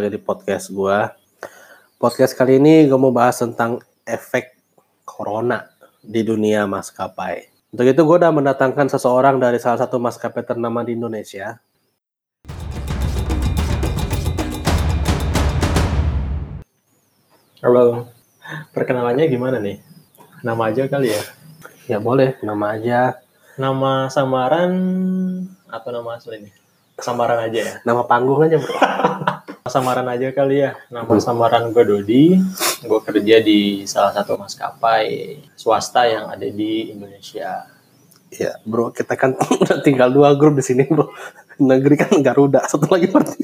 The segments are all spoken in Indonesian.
lagi di podcast gua. Podcast kali ini gue mau bahas tentang efek corona di dunia maskapai. Untuk itu gue udah mendatangkan seseorang dari salah satu maskapai ternama di Indonesia. Halo, perkenalannya gimana nih? Nama aja kali ya? Ya boleh, nama aja. Nama samaran atau nama asli nih? Samaran aja ya? Nama panggung aja bro. Samaran aja kali ya. Nama samaran gue Dodi. Gue kerja di salah satu maskapai swasta yang ada di Indonesia. Ya bro, kita kan udah tinggal dua grup di sini bro. Negeri kan Garuda, satu lagi berarti.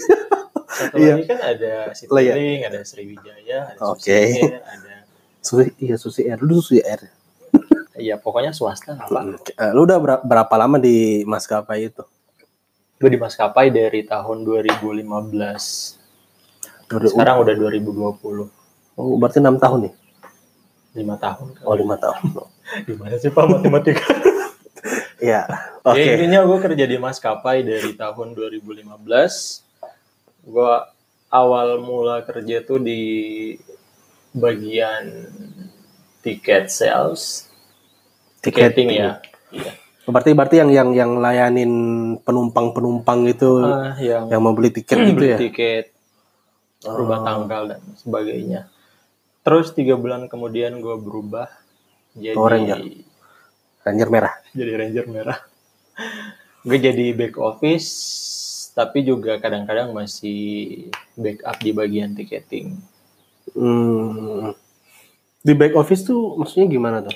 Satu Iya. lagi kan ada Lah, ya. Citylink, ada Sriwijaya, ada Oke. Susi Air, ada Susi, iya Susi Air, dulu Susi Air. ya pokoknya swasta lah. Eh, Lu udah ber- berapa lama di maskapai itu? Gue di maskapai dari tahun 2015. Udah- Sekarang udah 2020. Oh, berarti enam tahun nih? lima tahun Oh, lima tahun. gimana sih pak matematika Iya, Oke. oke. intinya gue kerja di maskapai dari tahun 2015 gue awal mula kerja tuh di bagian tiket sales ticketing ya Iya. Berarti berarti yang yang yang layanin penumpang-penumpang itu Ah, yang yang membeli tiket gitu beli ya? tiket rubah Oh. tanggal dan sebagainya terus tiga bulan kemudian gue berubah jadi Power Ranger. Ranger merah. jadi ranger merah. Gue jadi back office, tapi juga kadang-kadang masih backup di bagian tiketing. Hmm. Di back office tuh maksudnya gimana tuh?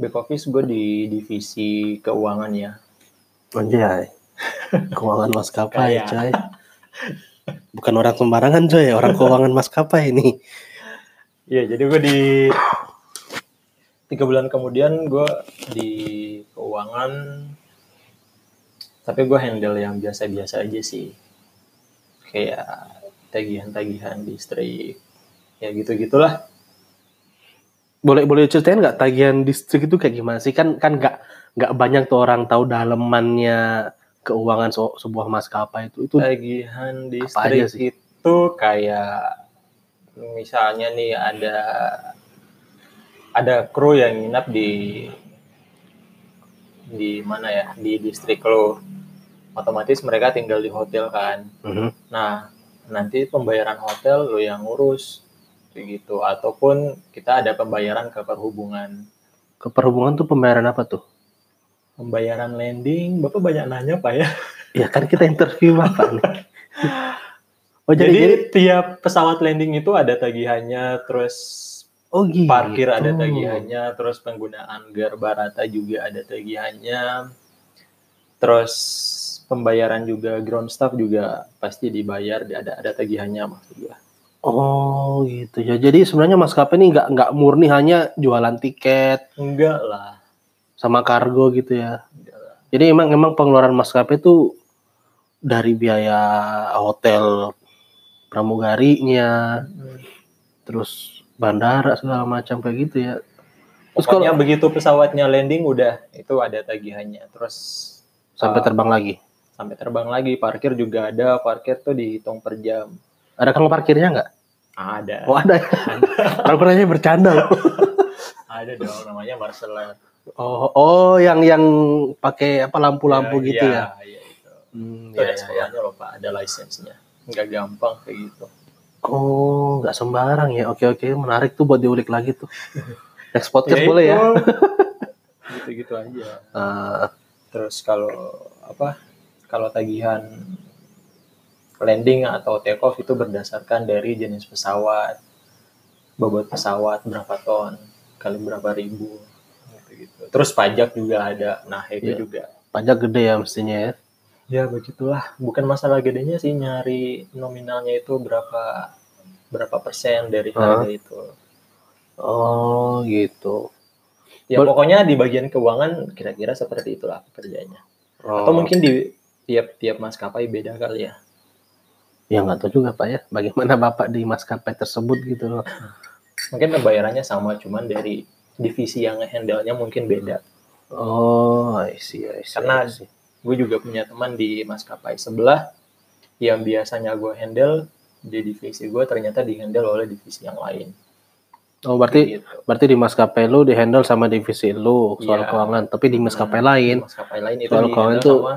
Back office gue di divisi keuangan ya. Anjay. Keuangan maskapai, coy. Bukan orang sembarangan, coy. Orang keuangan maskapai ini. Iya, jadi gue di tiga bulan kemudian gue di keuangan, tapi gue handle yang biasa-biasa aja sih, kayak tagihan-tagihan listrik, ya gitu-gitulah. Boleh boleh ceritain nggak tagihan distrik itu kayak gimana sih? Kan kan nggak nggak banyak tuh orang tahu dalemannya keuangan se- sebuah maskapai itu. Itu tagihan listrik itu kayak misalnya nih ada ada kru yang nginap di di mana ya di distrik lo otomatis mereka tinggal di hotel kan Mhm. nah nanti pembayaran hotel lo yang ngurus gitu ataupun kita ada pembayaran ke perhubungan ke perhubungan tuh pembayaran apa tuh? Pembayaran landing bapak banyak nanya pak ya Ya kan kita interview bapak nih. Oh jadi, jadi, jadi tiap pesawat landing itu ada tagihannya, terus oh gitu. parkir ada tagihannya, terus penggunaan garbarata juga ada tagihannya, terus pembayaran juga ground staff juga pasti dibayar, ada ada tagihannya maksud. Oh gitu ya. Jadi sebenarnya maskapai ini nggak nggak murni hanya jualan tiket Enggak lah, sama kargo gitu ya. Jadi emang emang pengeluaran maskapai itu dari biaya hotel pramugarinya, terus bandara segala macam kayak gitu ya. Terus kalau Pokoknya begitu pesawatnya landing udah itu ada tagihannya, terus sampai uh, terbang lagi, sampai terbang lagi, parkir juga ada, parkir tuh dihitung per jam. ada kang parkirnya nggak? Ada. Oh ada. ya? Orang pernahnya bercanda loh. Ada dong namanya Marcella. Oh, oh yang yang pakai apa lampu-lampu gitu ya? Iya, itu. Hmm, Itu ya, ada ya, ya. sekolahnya loh Pak, ada license-nya. Nggak gampang kayak gitu. Oh, nggak sembarang ya. Oke oke, menarik tuh buat diulik lagi tuh. Next podcast Ya boleh itu. ya. Gitu-gitu aja. Eh, Terus kalau apa? Kalau tagihan landing atau take off itu berdasarkan dari jenis pesawat, bobot pesawat berapa ton, kali berapa ribu, gitu-gitu. Terus pajak juga ada. Nah itu Iya. juga. pajak gede ya mestinya ya. Ya begitulah. Bukan masalah gedenya sih nyari nominalnya itu berapa berapa persen dari harga itu. Oh gitu. Ya Bol- pokoknya di bagian keuangan kira-kira seperti itulah pekerjaannya. Oh, Atau mungkin di tiap-tiap maskapai beda kali ya. ya nggak tahu juga pak ya. Bagaimana bapak di maskapai tersebut gitu loh. Mungkin pembayarannya sama, cuman dari divisi yang handle-nya mungkin beda. Oh, I see, I see, Karena- I see. Gue juga punya teman di maskapai sebelah yang biasanya gue handle di divisi gue ternyata dihandle oleh divisi yang lain. Oh, berarti Gitu. berarti di maskapai lu di handle sama divisi lu soal Iya. keuangan, tapi di maskapai Hmm, lain maskapai lain itu Soal di keuangan sama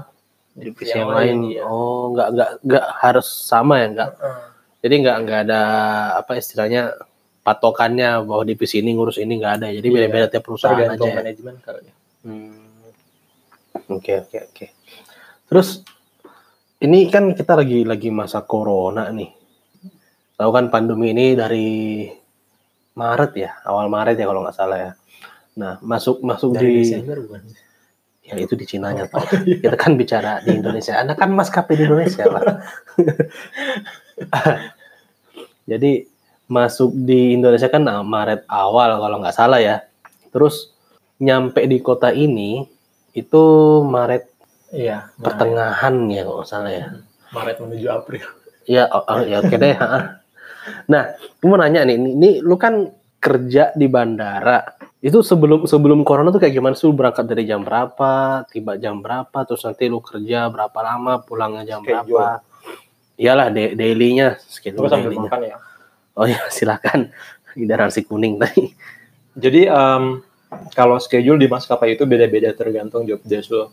divisi yang lain. iya. Oh, nggak nggak nggak harus sama ya, nggak. Heeh. Jadi nggak nggak ada apa istilahnya patokannya bahwa divisi ini ngurus ini nggak ada. Jadi Iya. beda-beda tiap perusahaan tergantung aja. ya. manajemen ya. Hmm. Oke oke oke. Terus ini kan kita lagi lagi masa corona nih. Tahu kan pandemi ini dari Maret ya, awal Maret ya kalau nggak salah ya. Nah masuk masuk Dari di Desember bukan? ya itu di Cinanya Pak. iya. Kita kan bicara di Indonesia. Anda kan maskapai di Indonesia Pak. Jadi masuk di Indonesia kan ah, Maret awal kalau nggak salah ya. Terus nyampe di kota ini itu Maret Iya, Maret. pertengahan ya kalau nggak salah ya. Maret menuju April. Ya, oh, oh, ya oke deh. Nah, gue mau nanya nih, ini, lu kan kerja di bandara. Itu sebelum sebelum corona tuh kayak gimana sih? Lu berangkat dari jam berapa, tiba jam berapa, terus nanti lu kerja berapa lama, pulangnya jam Schedule. berapa? Iyalah, da- daily-nya, schedule daily-nya. makan ya. Oh ya, silakan. Nasi kuning tadi. Jadi em, kalau schedule di maskapai itu beda-beda tergantung job desk lo.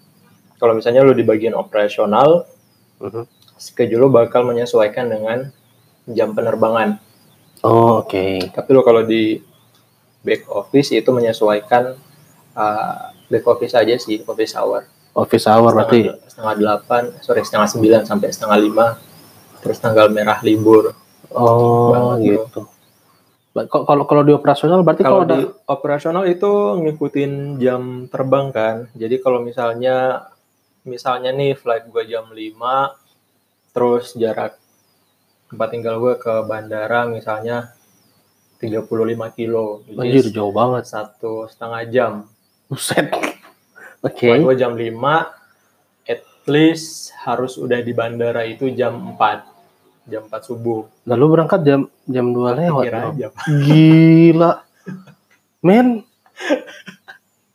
Kalau misalnya lo di bagian operasional, Mhm. schedule lo bakal menyesuaikan dengan jam penerbangan. Oh, oke. Tapi lo kalau di back office itu menyesuaikan uh, back office aja sih, office hour. Office hour berarti. Setengah, setengah delapan, sorry setengah sembilan sampai setengah lima. Terus tanggal merah libur. Oh, Banget, gitu. Kok- Kalau kalau di operasional berarti Kalau kalau di ada operasional itu ngikutin jam terbang kan. Jadi kalau misalnya misalnya nih flight gue jam 5 terus jarak tempat tinggal gue ke bandara misalnya 35 kilo. anjir jauh banget. satu setengah jam. Buset. Oke. Flight gue jam 5 at least harus udah di bandara itu jam 4. Jam 4 subuh. Lalu berangkat jam jam 2 lewat. Kira aja. Gila. Men.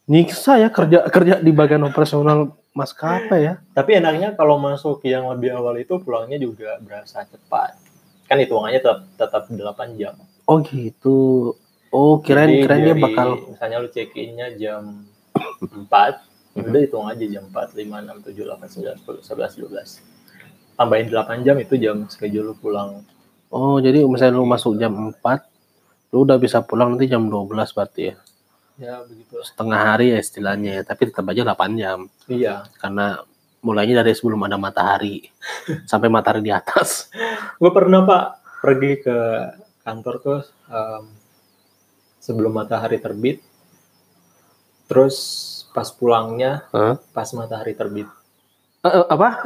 Nyiksa ya kerja kerja di bagian operasional maskapai ya. Tapi enaknya kalau masuk yang lebih awal itu pulangnya juga berasa cepat. Kan hitungannya tetap tetap 8 jam. Oh gitu. Oh kirain Jadi kirain dia bakal misalnya lu check in-nya jam 4, Mhm. udah hitung aja jam 4, 5, 6, 7, 8, 9, 10, 11, 12. Tambahin 8 jam itu jam schedule lu pulang. Oh jadi misalnya lu masuk jam 4 lu udah bisa pulang nanti jam 12 berarti ya. Ya begitu. Setengah hari ya istilahnya ya, tapi tetap aja 8 jam Iya. karena mulainya dari sebelum ada matahari sampai matahari di atas. Gue pernah pak pergi ke kantor tuh em, sebelum matahari terbit. Terus pas pulangnya Hah? pas matahari terbit. Eh, apa?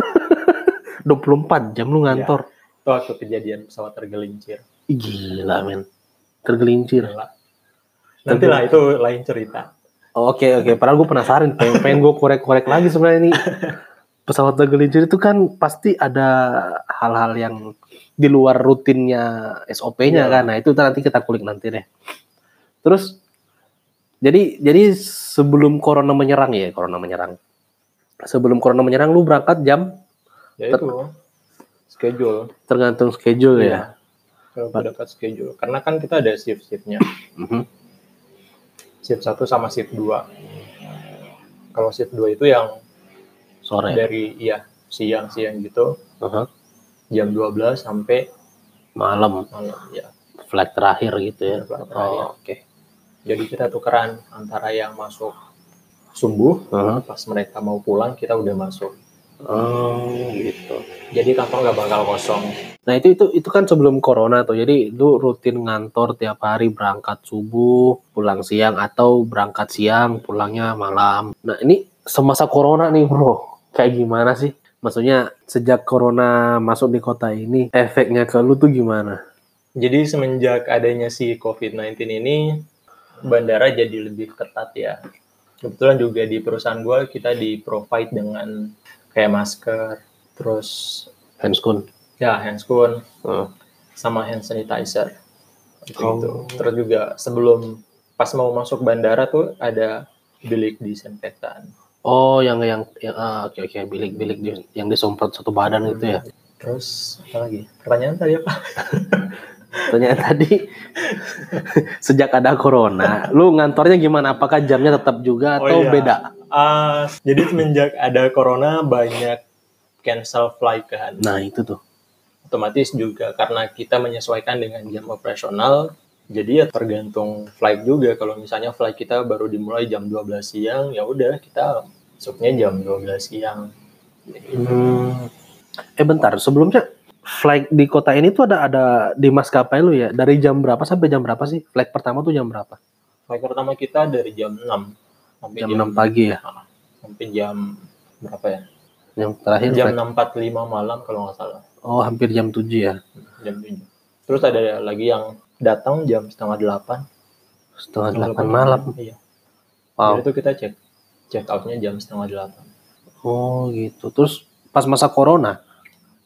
24 jam lu ngantor. Itu waktu kejadian pesawat tergelincir. Gila men. Tergelincir. Gila. Nanti lah itu lain cerita. Oh, Oke oke, padahal gue penasaran, pengen, pengen gue korek-korek lagi sebenarnya ini pesawat tergelincir itu kan pasti ada hal-hal yang di luar rutinnya SOP-nya Iya. kan, nah itu nanti kita kulik nanti deh. Terus jadi jadi sebelum corona menyerang ya, corona menyerang. Sebelum corona menyerang lu berangkat jam Ya itu schedule. tergantung schedule ya. Iya. Kalau dapat schedule. Karena kan kita ada shift-shiftnya. Mhm. Shift 1 sama shift 2. Kalau shift 2 itu yang Sore. dari iya siang-siang gitu Aha. jam 12 sampai Malam malam ya. flight terakhir gitu ya. Terakhir. Oh, oke. Jadi kita tukeran antara yang masuk subuh Aha. pas mereka mau pulang kita udah masuk. Oh, gitu. Jadi kantong nggak bakal kosong. Nah itu itu itu kan sebelum corona tuh. Jadi lu rutin ngantor tiap hari berangkat subuh, pulang siang atau berangkat siang, pulangnya malam. Nah ini semasa corona nih bro, kayak gimana sih? Maksudnya sejak corona masuk di kota ini, efeknya ke lu tuh gimana? Jadi semenjak adanya si COVID-19 ini, bandara jadi lebih ketat ya. Kebetulan juga di perusahaan gue kita di provide dengan kayak masker, terus Handscoon. ya handscoon, Oh. sama hand sanitizer. Gitu Oh. Terus juga sebelum pas mau masuk bandara tuh ada bilik disinfektan. Oh, yang yang yang ah, oke oke bilik-bilik di- yang disemprot satu badan gitu ya. Terus apa lagi? Pertanyaan tadi apa? Ternyata tadi sejak ada corona, lu ngantornya gimana? Apakah jamnya tetap juga Oh atau iya. beda? Ah, jadi semenjak ada corona banyak cancel flight kan. Nah itu tuh. Otomatis juga karena kita menyesuaikan dengan jam operasional, jadi ya tergantung flight juga. Kalau misalnya flight kita baru dimulai jam 12 siang, ya udah kita masuknya jam 12 siang. Hmm. Eh bentar, sebelumnya flight di kota ini tuh ada ada di maskapai lu ya? Dari jam berapa sampai jam berapa sih? Flight pertama tuh jam berapa? Flight pertama kita dari jam 6 sampai Jam 6 pagi ya? Ah, sampai jam berapa ya? Yang terakhir Jam flight. 6.45 malam kalau nggak salah. Oh hampir jam 7 ya? Jam 7. Terus ada lagi yang datang jam setengah delapan. Setengah Setengah delapan malam. Iya. Wow. Jadi itu kita cek check outnya jam setengah delapan. Oh gitu. Terus pas masa corona,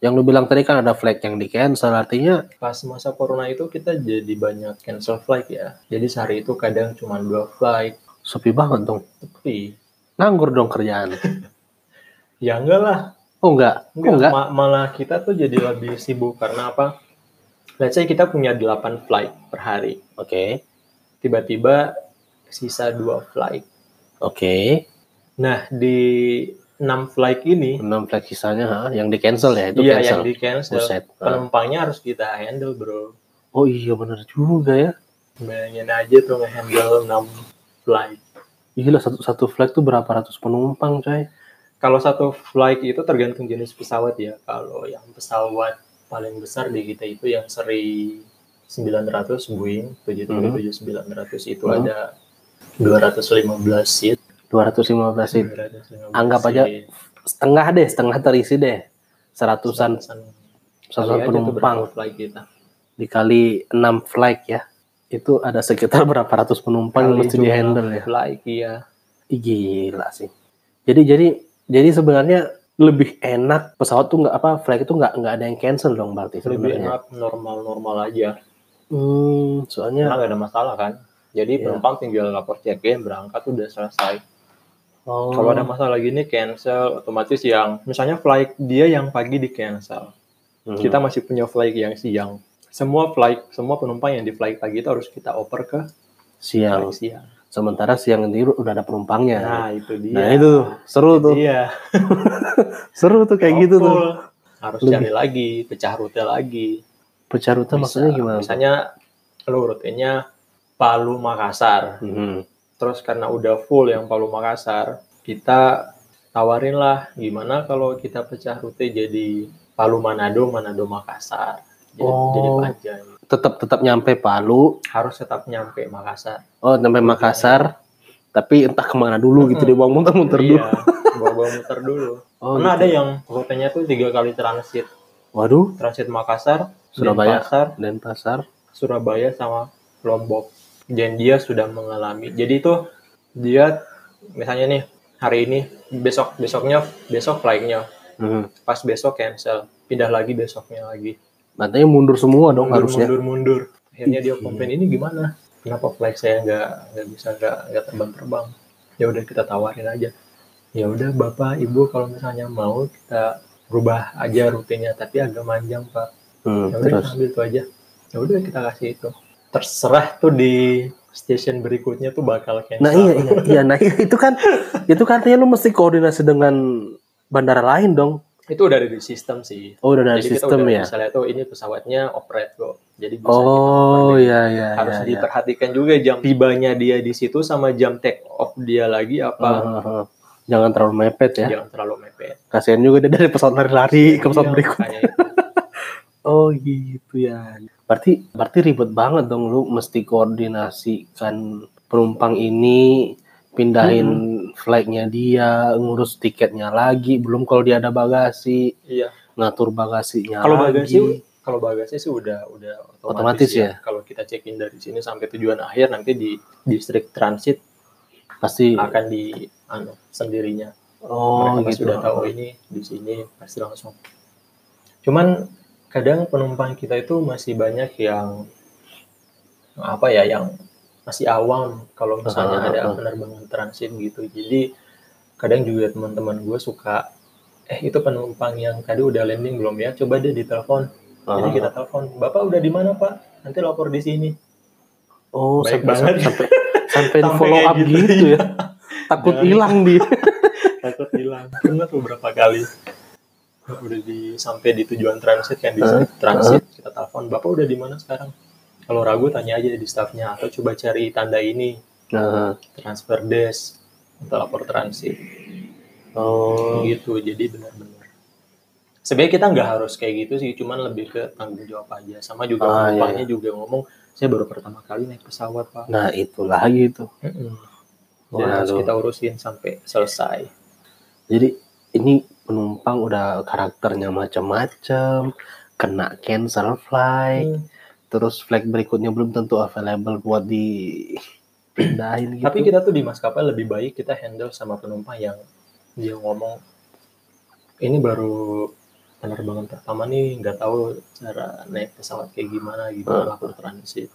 yang lu bilang tadi kan ada flight yang di cancel, artinya Pas masa corona itu kita jadi banyak cancel flight ya. Jadi sehari itu kadang cuma dua flight. Sepi banget dong. Tapi Nganggur dong kerjaan. ya enggak lah. Oh enggak? Oh Enggak, enggak? ma- malah kita tuh jadi lebih sibuk karena apa? Let's say kita punya 8 flight per hari. Oke. Tiba-tiba sisa dua flight. Oke. Nah, di 6 flight ini, Enam flight sisanya ha? yang di cancel ya? Itu iya cancel. yang di cancel, Buset. Ah. penumpangnya harus kita handle bro. Oh iya bener juga ya. Bayangin aja tuh nge-handle 6 flight. Gila satu satu flight tuh berapa ratus penumpang coy? Kalau satu flight itu tergantung jenis pesawat ya. Kalau yang pesawat paling besar di kita itu yang seri 900 Boeing 737-900 itu Mhm. ada 215 seat. 215 seat. 215 Anggap aja seat. Setengah deh, setengah terisi deh. Seratusan Seratusan aja penumpang flight kita. dikali 6 flight ya. Itu ada sekitar berapa ratus penumpang yang mesti jumlah di handle ya. Flight iya. Gila sih. Jadi jadi jadi sebenarnya lebih enak pesawat tuh nggak apa flight itu nggak nggak ada yang cancel dong berarti Lebih sebenarnya. enak normal-normal aja. Hmm, soalnya nggak ada masalah kan. Jadi Iya. penumpang tinggal lapor check-in, berangkat udah selesai. oh, Kalau ada masalah gini cancel, otomatis yang misalnya flight dia yang pagi di cancel, hmm. kita masih punya flight yang siang. Semua flight, semua penumpang yang di flight pagi itu harus kita oper ke siang. flight siang. Sementara siang ini udah ada penumpangnya. Nah itu dia. Nah, itu seru tuh. Iya. Seru tuh kayak gitu tuh. Harus Lebih. cari lagi, pecah rute lagi. Pecah rute Bisa. maksudnya gimana? Misalnya lo rutenya Palu Makassar. Hmm. Terus karena udah full yang Palu Makassar, kita tawarin lah gimana kalau kita pecah rute jadi Palu Manado, Manado Makassar. Jadi, Oh. jadi panjang. Tetap tetap nyampe Palu, Harus tetap nyampe Makassar. oh nyampe Makassar, tapi entah ke mana dulu gitu Mm-mm. dia buang muter-muter dulu. Iya, bawa-bawa muter dulu. Oh, Karena gitu. ada yang rutenya tuh tiga kali transit. Waduh, Transit Makassar, Surabaya. Denpasar, Denpasar. Surabaya sama Lombok. Dan dia sudah mengalami. Jadi itu dia misalnya nih hari ini besok besoknya besok flightnya Hmm. pas besok cancel pindah lagi besoknya lagi Matanya mundur semua dong mundur, harusnya. mundur mundur. Akhirnya dia komplain ini gimana? Kenapa flight saya nggak nggak bisa nggak nggak terbang terbang ya udah kita tawarin aja. Ya udah bapak ibu kalau misalnya mau kita rubah aja rutenya tapi agak panjang pak. Hmm, ya udah terus. kita ambil itu aja. Ya udah kita kasih itu. Terserah tuh di station berikutnya tuh bakal cancel Nah iya iya iya. Nah itu kan itu kan artinya lu mesti koordinasi dengan bandara lain dong. Itu udah dari sistem sih Oh udah dari Jadi kita sistem udah ya. bisa lihat oh ini pesawatnya operate kok jadi bisa kita Oh iya iya harus iya. iya. diperhatikan juga jam tibanya dia di situ sama jam take off dia lagi apa ah, ah. Jangan terlalu mepet ya. jangan terlalu mepet Kasihan juga dia dari pesawat lari-lari ke pesawat Iya, berikut. makanya itu. Oh gitu ya. Berarti berarti ribet banget dong lu mesti koordinasikan penumpang ini pindahin flightnya dia, ngurus tiketnya lagi, belum kalau dia ada bagasi, iya. Ngatur bagasinya kalau bagasi kalau bagasi sih udah udah otomatis, Otomatis ya? kalau kita check in dari sini sampai tujuan akhir nanti di distrik transit pasti akan di anu sendirinya. Oh mereka gitu. udah tahu ini di sini pasti langsung. Cuman kadang penumpang kita itu masih banyak yang apa ya yang masih awam kalau misalnya Ah, ada ah. penerbangan transit gitu jadi kadang juga teman-teman gue suka eh itu penumpang yang tadi udah landing belum ya coba deh ditelepon jadi Ah. kita telepon bapak udah di mana pak nanti lapor di sini Oh, Baik sampai, banget. sampai sampai di Sampai follow up gitu, gitu, iya. ya. Takut Jangan. hilang dia. takut hilang pernah beberapa kali udah di sampai di tujuan transit kan di Heeh. transit kita telepon bapak udah di mana sekarang kalau ragu tanya aja di staffnya atau coba cari tanda ini. Nah, transfer desk atau lapor transit. Oh, gitu jadi benar-benar. Sebenarnya kita nggak harus kayak gitu sih cuman lebih ke tanggung jawab aja. Sama juga Ah, iya, penumpangnya juga ngomong saya baru pertama kali naik pesawat pak. Nah itu lagi tuh. Mm-mm. Dan harus kita urusin sampai selesai. Jadi ini penumpang udah karakternya macam-macam, kena cancel flight, Hmm. Terus flight berikutnya belum tentu available buat dipindahin gitu. Tapi kita tuh di maskapai lebih baik kita handle sama penumpang yang dia ngomong ini baru penerbangan pertama nih nggak tahu cara naik pesawat kayak gimana gitu Hmm. lapor transit.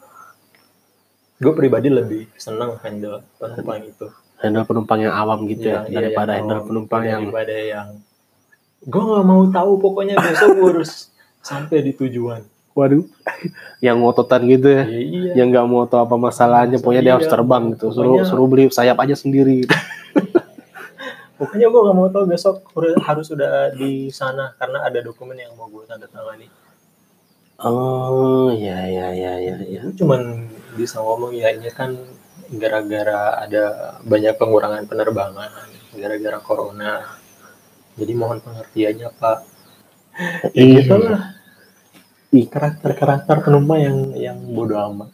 Gue pribadi lebih senang handle penumpang itu handle penumpang yang awam gitu ya, iya, daripada handle awam. penumpang yang daripada yang gue nggak mau tahu pokoknya besok gue harus sampai di tujuan. Waduh, yang ngototan gitu ya. Ya, iya. yang nggak mau tahu apa masalahnya, pokoknya dia Iya, harus terbang gitu. Suruh pokoknya- suruh beli sayap aja sendiri. Gitu. Pokoknya gue gak mau tahu besok harus- sudah di sana karena ada dokumen yang mau gue tanda tangani. Oh, ya ya ya ya ya. Cuman bisa ngomong ya ini kan gara-gara ada banyak pengurangan penerbangan gara-gara corona. Jadi mohon pengertiannya Pak. Ya Iya. gitu lah. Karakter-karakter penumpang yang yang bodoh amat.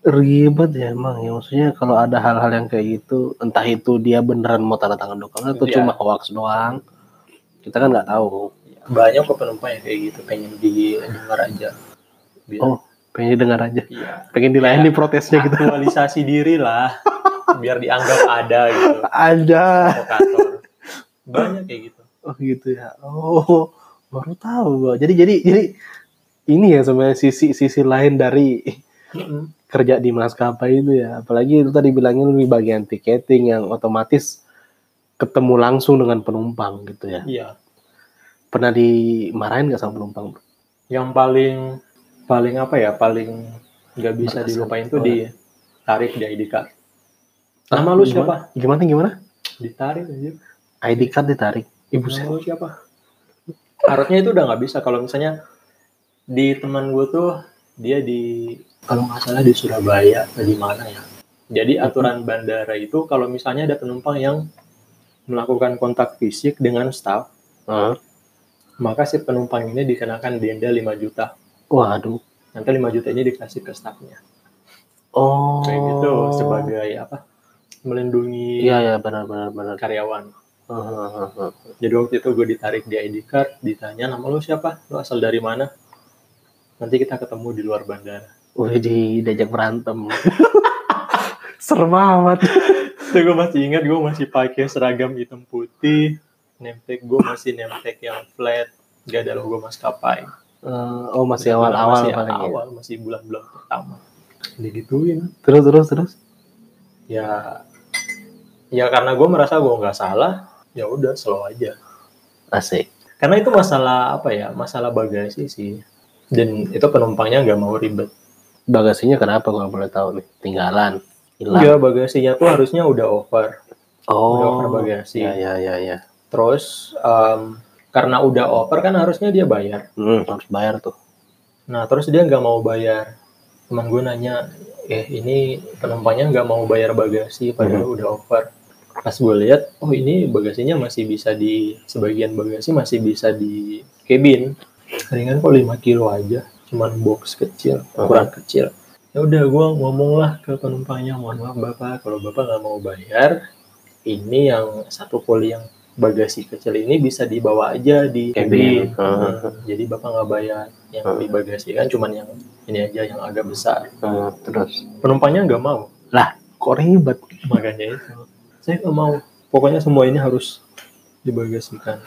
ribet ya emang ya maksudnya kalau ada hal-hal yang kayak gitu entah itu dia beneran mau tanda tangan dokumen atau Iya. cuma hoax doang kita kan nggak tahu Banyak kok penumpang yang kayak gitu pengen didengar aja. Biar, Oh. pengen dengar aja iya. pengen dilayani protesnya gitu Aktualisasi diri lah. Biar dianggap ada gitu. ada provokator banyak kayak gitu oh gitu ya oh baru tahu gua jadi jadi jadi ini ya sebenarnya sisi sisi lain dari kerja di maskapai itu ya. Apalagi itu tadi bilangnya di bagian tiketing yang otomatis ketemu langsung dengan penumpang gitu ya. Iya. Pernah dimarahin nggak sama penumpang yang paling paling apa ya paling nggak bisa Berkesan. dilupain tuh ditarik di ID card. Nama lu siapa? Gimana? Gimana ditarik aja ID card ditarik. Ibu saya. siapa? Harusnya itu udah nggak bisa kalau misalnya di teman gue tuh dia di kalau nggak salah di Surabaya atau di mana ya jadi aturan bandara itu kalau misalnya ada penumpang yang melakukan kontak fisik dengan staff Hah? maka si penumpang ini dikenakan denda 5 juta. waduh Nanti 5 juta ini dikasih ke stafnya. oh Kayak gitu sebagai apa? Melindungi iya ya benar benar benar karyawan. Hahaha. Jadi waktu itu gue ditarik di ID card, ditanya nama lu siapa? Lu asal dari mana? Nanti kita ketemu di luar bandara. Wih, di diajak berantem serem amat Itu gue masih ingat gue masih pakai seragam hitam putih, name tag gue masih name tag yang flat, gak ada logo maskapai. Eh, oh masih awal-awal masih paling ya. awal, masih bulan-bulan pertama. Digituin. terus terus terus ya ya karena gue merasa gue nggak salah ya udah slow aja asik karena itu masalah apa ya masalah bagasi sih dan itu penumpangnya nggak mau ribet. Bagasinya kenapa? Gua boleh tahu nih. Tinggalan hilang. Ya bagasinya tuh harusnya udah over. Oh. Udah over bagasi. Ya ya ya ya. Terus em, karena udah over kan harusnya dia bayar. Hmm, harus bayar tuh. Nah terus dia nggak mau bayar. Teman gue nanya eh ini penumpangnya nggak mau bayar bagasi padahal udah over. Pas gue lihat oh ini bagasinya masih bisa di sebagian bagasi masih bisa di cabin ringan kok 5 kilo aja cuman box kecil ukuran kecil. Ya udah gue ngomong lah ke penumpangnya mohon maaf bapak. Kalau bapak nggak mau bayar ini yang satu poli yang bagasi kecil ini bisa dibawa aja di Cabin. cabin. Hmm. Hmm, jadi bapak nggak bayar yang Hmm. di bagasi kan cuman yang ini aja yang agak besar. Hmm, terus? Penumpangnya nggak mau. Kok ribet? Makanya itu. Saya nggak mau. Pokoknya semua ini harus dibagasikan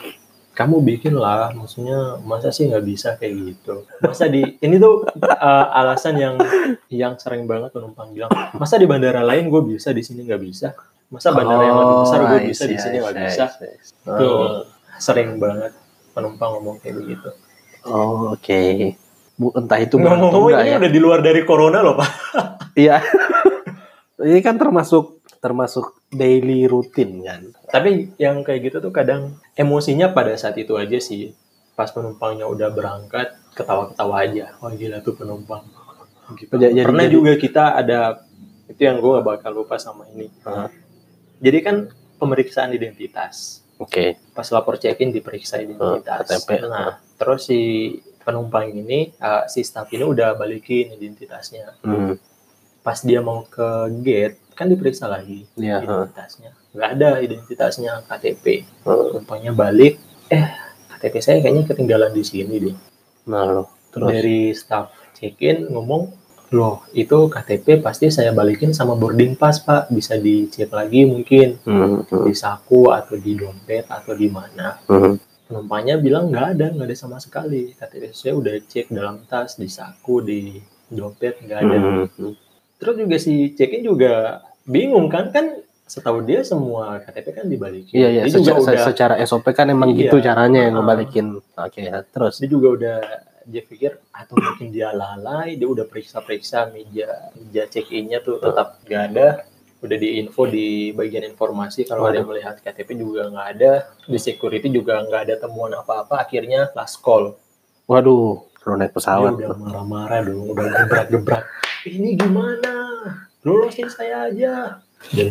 kamu bikin lah maksudnya masa sih nggak bisa kayak gitu masa di ini tuh uh, alasan yang yang sering banget penumpang bilang masa di bandara lain gue bisa di sini nggak bisa masa bandara yang lebih besar gue Oh, bisa di sini nggak bisa tuh Oh, sering banget penumpang ngomong kayak begitu. Oh, oke. Bu, entah itu Ngomong-ngomong ini ya. udah di luar dari corona loh pak. Iya. Ini kan termasuk termasuk daily rutin kan. Tapi yang kayak gitu tuh kadang emosinya pada saat itu aja sih. Pas penumpangnya udah berangkat, ketawa-ketawa aja. Wah gila tuh penumpang. Gitu. Jadi- Pernah jadi- juga kita ada, itu yang gue gak bakal lupa sama ini. Hah? Jadi kan pemeriksaan identitas. Oke. Pas lapor check-in diperiksa identitas. KTP. Nah, terus si penumpang ini, uh, si staff ini udah balikin identitasnya. Hmm. Pas dia mau ke gate, kan diperiksa lagi heeh. identitasnya. Nggak ada identitasnya KTP. Heeh. Penumpangnya balik, eh KTP saya kayaknya ketinggalan di sini deh. Nah, lo terus. Dari staff check-in ngomong, loh itu KTP pasti saya balikin sama boarding pass pak, bisa dicek lagi mungkin Hmm, hmm, di saku atau di dompet atau di mana. hmm. Penumpangnya bilang nggak ada, nggak ada sama sekali. KTP saya udah cek dalam tas, di saku, di dompet nggak ada. Hmm, hmm. Terus juga si check-in juga bingung kan, kan setahu dia semua KTP kan dibalikin. Iya, iya. Dia juga Secara, udah secara SOP kan emang Iya. gitu caranya yang Ah. ngebalikin. Oke, ya. terus. dia juga udah dia pikir atau mungkin dia lalai dia udah periksa-periksa meja meja check innya tuh tetap nggak ada udah diinfo di bagian informasi kalau ada yang melihat KTP juga nggak ada di security juga nggak ada temuan apa-apa akhirnya last call Waduh, lo naik dia pesawat. udah marah-marah dong udah gebrak-gebrak ini gimana? Lolosin saya aja.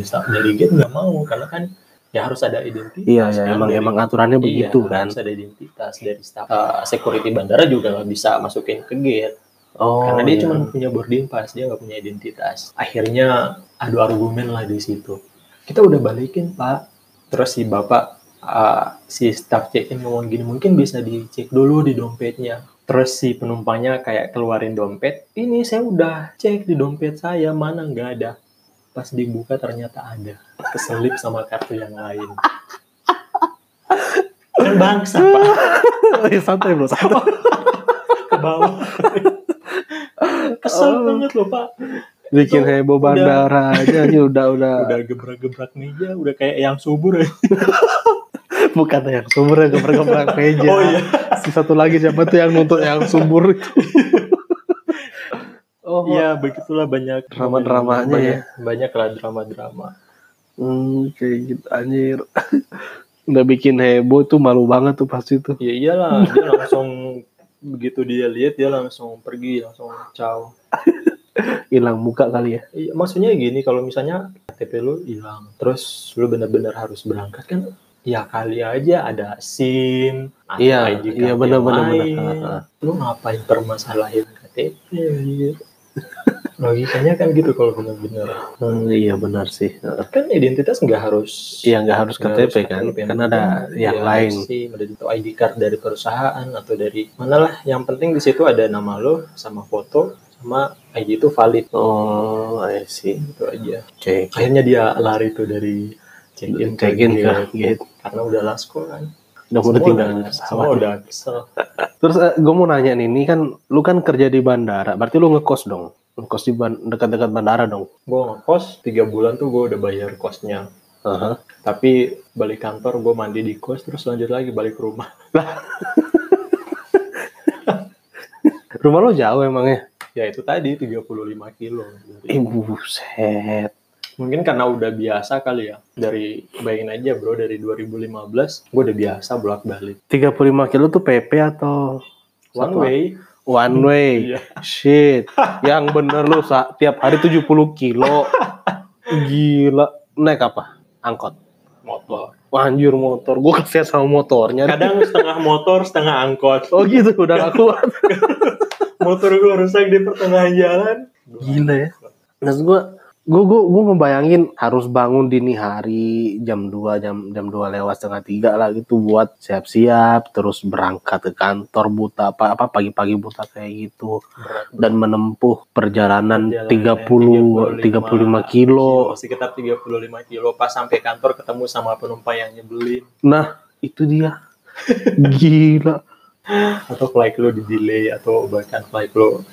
Staff dari gate nggak mau karena kan ya harus ada identitas Iya, ya, kan, emang dari- emang aturannya begitu iya, kan. harus ada identitas dari staff. Uh, security bandara juga nggak bisa masukin ke gate. Oh, karena dia iya. cuma punya boarding pass dia nggak punya identitas. Akhirnya adu argumen lah di situ. Kita udah balikin pak. Terus si bapak uh, si staff check in ngomong gini mungkin bisa dicek dulu di dompetnya terus si penumpangnya kayak keluarin dompet ini saya udah cek di dompet saya mana nggak ada. Pas dibuka ternyata ada keselip sama kartu yang lain. Kan bangsa pak. Iya, santai bro, santai. ke bawah. Kesel Oh. banget loh pak. Bikin heboh udah- bandara aja udah udah. Udah gebrak-gebrak meja udah kayak yang subur ya. bukan yang sumber yang gebrak-gebrak meja. oh iya Si satu lagi siapa tuh yang nuntut yang subur itu? oh, iya begitulah banyak Drama-dramanya ya. banyak lah drama-drama Hmm, kayak gitu anjir. Udah bikin heboh tuh malu banget tuh pasti tuh. ya iyalah dia langsung begitu dia lihat dia langsung pergi langsung caw Hilang muka kali ya. Iya, maksudnya gini kalau misalnya KTP lu hilang terus lu benar-benar harus berangkat kan ya kali aja ada SIM Iya, ID iya, yang benar. lain. Ha. Lu ngapain permasalahin KTP? Logikanya kan gitu kalau benar-benar. Hmm, iya benar sih. Kan identitas nggak harus Iya nggak harus KTP harus kan, KTP. kan ada yang Ya, lain. SIM, ada itu ID card dari perusahaan atau dari mana lah. Yang penting di situ ada nama lo sama foto sama ID itu valid Oh, I see. gitu aja. Oke. Akhirnya dia lari tuh dari check-in Check in gate. ke gate. Karena udah last call kan. Udah mau Semua tinggal udah- di semua udah kesel. Terus gue mau nanya nih, ini kan lu kan kerja di bandara, berarti lu ngekos dong, ngekos di ban- dekat-dekat bandara dong. Gue ngekos tiga bulan tuh gue udah bayar kosnya. Aha. Tapi balik kantor gue mandi di kos terus lanjut lagi balik ke rumah. Rumah lu jauh emangnya? Ya itu tadi 35 kilo. Ih buset. Mungkin karena udah biasa kali ya. Dari bayangin aja bro dari 2015 gue udah biasa bolak balik. 35 kilo tuh PP atau One way. one way? Iya. Shit. Yang bener lu sa tiap hari 70 kilo. Gila. Naik apa? Angkot. Motor. Wah, anjir motor. Gue kesian sama motornya. Kadang setengah motor setengah angkot. Oh gitu, udah gak kuat. Motor gue rusak di pertengahan jalan. Gila ya. Maksud gue, gue gue gue membayangin harus bangun dini hari jam 2 jam jam 2 lewat setengah tiga lah gitu buat siap-siap terus berangkat ke kantor buta apa apa pagi-pagi buta kayak gitu Berat. dan menempuh perjalanan Perjalanan 30 35 kilo. sekitar 35 kilo pas sampai kantor ketemu sama penumpang yang nyebelin Nah, itu dia. Gila. atau flight lo di delay atau bahkan flight lo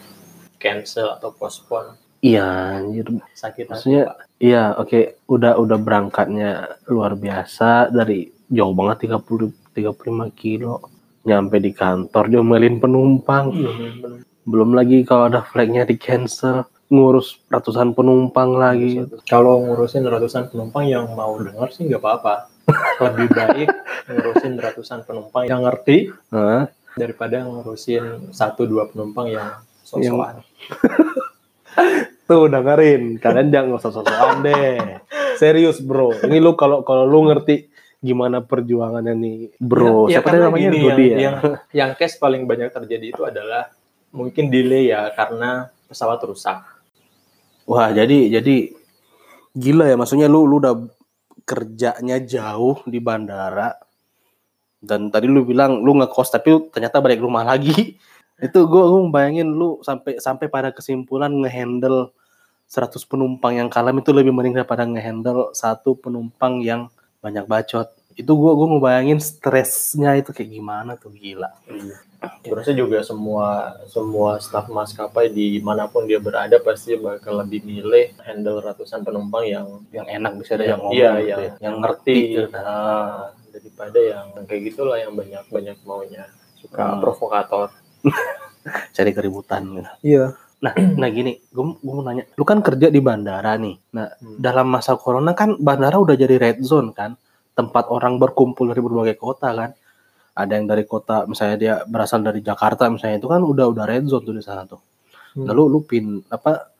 cancel atau postpone Iya, anjir. sakit Maksudnya iya, oke, udah udah berangkatnya luar biasa dari jauh banget 30 35 kilo. Nyampe di kantor diomelin penumpang. Iya, bener. Belum lagi kalau ada flagnya di cancel, ngurus ratusan penumpang lagi. Kalau ngurusin ratusan penumpang yang mau denger sih nggak apa-apa. Lebih baik ngurusin ratusan penumpang yang ngerti Hah? daripada ngurusin satu dua penumpang yang sok-sokan. Tuh dengerin, kalian jangan usah sosokan deh. Serius bro, ini lu kalau kalau lu ngerti gimana perjuangannya nih bro. Ya, ya Siapa tadi namanya? gini, yang, ya? yang yang case paling banyak terjadi itu adalah mungkin delay ya karena pesawat rusak. Wah jadi jadi gila ya maksudnya lu lu udah kerjanya jauh di bandara dan tadi lu bilang lu ngekos tapi lu ternyata balik rumah lagi itu gue gue bayangin lu sampai sampai pada kesimpulan ngehandle 100 penumpang yang kalam itu lebih mending daripada ngehandle satu penumpang yang banyak bacot itu gue gue ngebayangin stresnya itu kayak gimana tuh gila Sebenarnya juga semua semua staf maskapai di mana pun dia berada pasti bakal lebih milih handle ratusan penumpang yang yang enak bisa ada yang Yang- ngomong iya, gitu yang ya, yang ngerti gitu. nah, daripada yang kayak gitulah yang banyak banyak maunya suka Hmm. provokator. cari keributan gitu. Iya. Nah, nah gini, gue mau nanya, lu kan kerja di bandara nih. Nah, Hmm. dalam masa corona kan bandara udah jadi red zone kan, tempat orang berkumpul dari berbagai kota kan. Ada yang dari kota, misalnya dia berasal dari Jakarta misalnya itu kan udah udah red zone tuh di sana tuh. Hmm. Lalu lu pin apa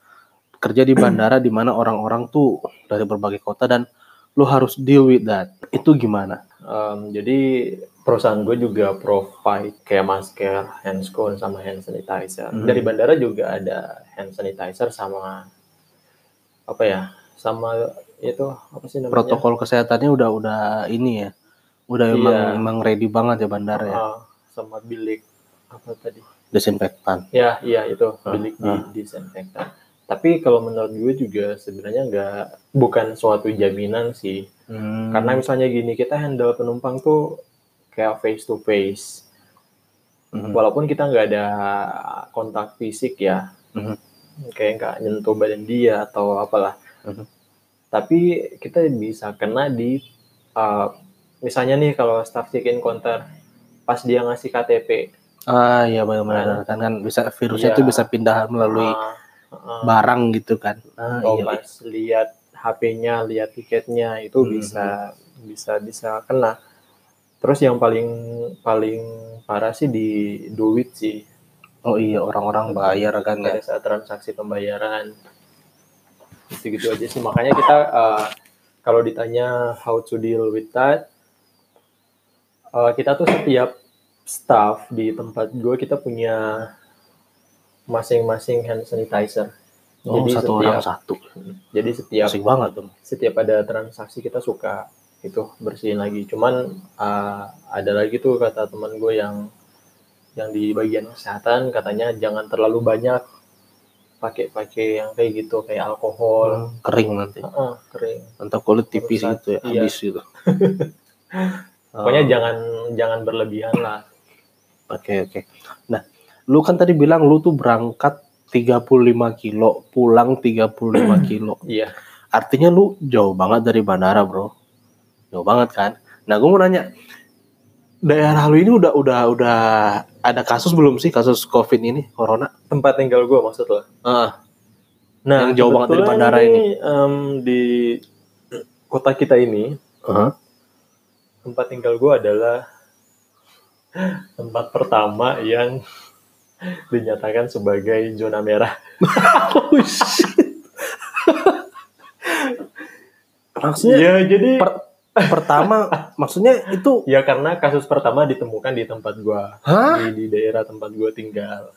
kerja di bandara di mana orang-orang tuh dari berbagai kota dan lu harus deal with that. Itu gimana? Em, jadi perusahaan gue juga provide kayak masker, hand scone sama hand sanitizer. Hmm. Dari bandara juga ada hand sanitizer sama apa ya? Sama itu apa sih namanya? Protokol kesehatannya udah udah ini ya. Udah Iya. emang emang ready banget ya bandara ya. Ah, sama bilik apa tadi? Desinfektan. Ya, iya itu Ah, bilik di ah. disinfektan. Tapi kalau menurut gue juga sebenarnya nggak bukan suatu jaminan sih. Hmm. Karena misalnya gini kita handle penumpang tuh kayak face to face. Mhm. Walaupun kita nggak ada kontak fisik ya, Mhm. kayak nggak nyentuh badan dia atau apalah. Mhm. Tapi kita bisa kena di uh, misalnya nih kalau staff check-in counter pas dia ngasih KTP, Ah iya benar-benar kan kan bisa virusnya Iya. itu bisa pindah melalui ah, ah, barang gitu kan. Ah atau iya. lihat HP-nya, lihat tiketnya itu Hmm. bisa bisa bisa kena. Terus yang paling paling parah sih di duit sih Oh iya orang-orang bayar kan ya. pada saat transaksi pembayaran. Gitu-gitu aja sih. Makanya kita uh, kalau ditanya how to deal with that, uh, kita tuh setiap staff di tempat gue kita punya masing-masing hand sanitizer. Oh jadi satu setiap orang satu. jadi setiap Asik banget tuh. setiap ada transaksi kita suka itu bersihin lagi. Cuman uh, ada lagi tuh kata teman gue yang yang di bagian kesehatan katanya jangan terlalu banyak pakai-pakai yang kayak gitu kayak alkohol, Kering nanti. Heeh, kering. Atau kulit tipis Rusak. gitu ya, Iya. habis gitu. Pokoknya Oh, jangan jangan berlebihan lah. Oke oke. Nah, lu kan tadi bilang lu tuh berangkat 35 kilo, pulang 35 kilo. Iya. Artinya lu jauh banget dari bandara, Bro. Jauh banget kan? Nah, gue mau nanya, daerah lu ini udah udah udah ada kasus belum sih kasus COVID ini, corona? Tempat tinggal gue maksud lo. Ah, Nah, Yang jauh banget dari bandara ini. em, di kota kita ini uh-huh. tempat tinggal gue adalah tempat pertama yang dinyatakan sebagai zona merah. Oh shit. maksudnya Ya jadi per- pertama maksudnya itu ya karena kasus pertama ditemukan di tempat gue hah? di, di daerah tempat gue tinggal.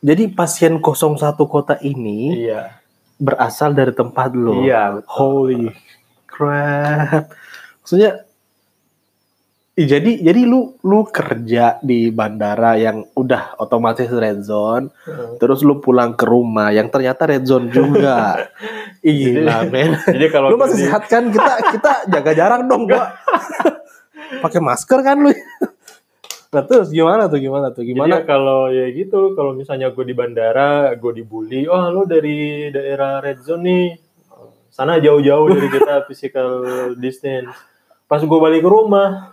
Jadi pasien 01 kota ini Iya, berasal dari tempat lo. iya. betul. Holy crap. Maksudnya jadi jadi lu lu kerja di bandara yang udah otomatis red zone, Heeh. terus lu pulang ke rumah yang ternyata red zone juga. Gila, men. Jadi kalau Lu masih di- sehat kan? Kita kita jaga jarak dong, gua. Pakai masker kan lu. Nah, terus gimana tuh? Gimana tuh? Jadi Gimana? ya kalau ya gitu, kalau misalnya gue di bandara, gue dibully, oh lo dari daerah red zone nih, sana jauh-jauh dari kita physical distance. Pas gue balik ke rumah,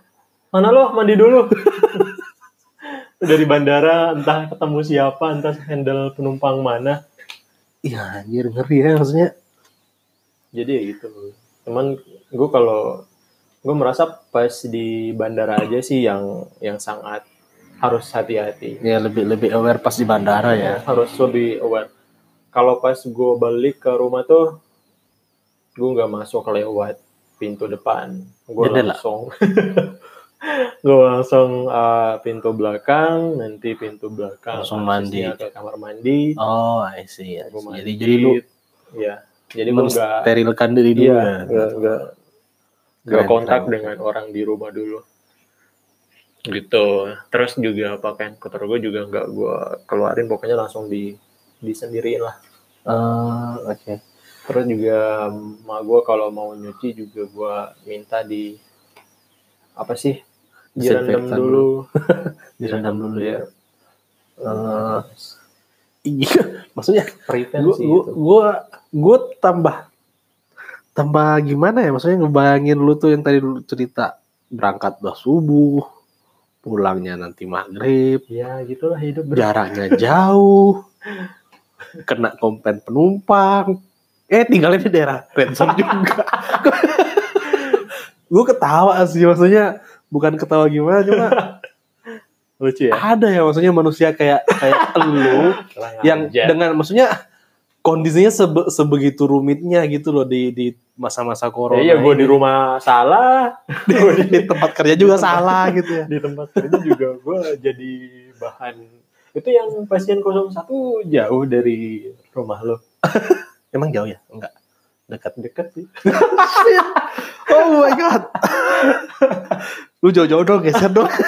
mana lo? Mandi dulu. Dari bandara entah ketemu siapa entah handle penumpang mana. Iya anjir ngeri ya maksudnya. jadi ya gitu. Cuman gue kalau gue merasa pas di bandara aja sih yang yang sangat harus hati-hati. Ya lebih lebih aware pas di bandara ya. harus lebih aware. Kalau pas gue balik ke rumah tuh gue nggak masuk lewat pintu depan. Gue langsung gue langsung uh, pintu belakang nanti pintu belakang Langsung mandi. ke kamar mandi Oh, I see. I see. mandi Jadi jadi lu ya jadi gue nggak mensterilkan diri dulu iya ya. nggak nggak kontak keren. dengan orang di rumah dulu gitu terus juga pakaian kotor gue juga nggak gue keluarin pokoknya langsung di disendiriin lah Ah, oke. terus juga mak gue kalau mau nyuci juga gue minta di apa sih direndam dulu. Direndam dulu ya. Eh, iya, maksudnya itu. gua gua tambah tambah gimana ya? Maksudnya ngebayangin lu tuh yang tadi lu cerita berangkat udah subuh pulangnya nanti maghrib ya gitulah hidup jaraknya jauh kena komplain penumpang. Eh tinggalnya di daerah zone juga. Gue ketawa sih maksudnya bukan ketawa gimana cuma lucu ya? Ada ya maksudnya manusia kayak kayak lu yang Aja. dengan maksudnya kondisinya sebe- sebegitu rumitnya gitu loh di di masa-masa corona ya, iya gue di rumah salah. Di, di tempat kerja juga salah gitu ya. Di tempat kerja juga gue jadi bahan. Itu yang pasien 01 jauh dari rumah lo. Emang jauh ya? Enggak. Dekat deket sih. Oh my god lu jauh-jauh dong geser dong.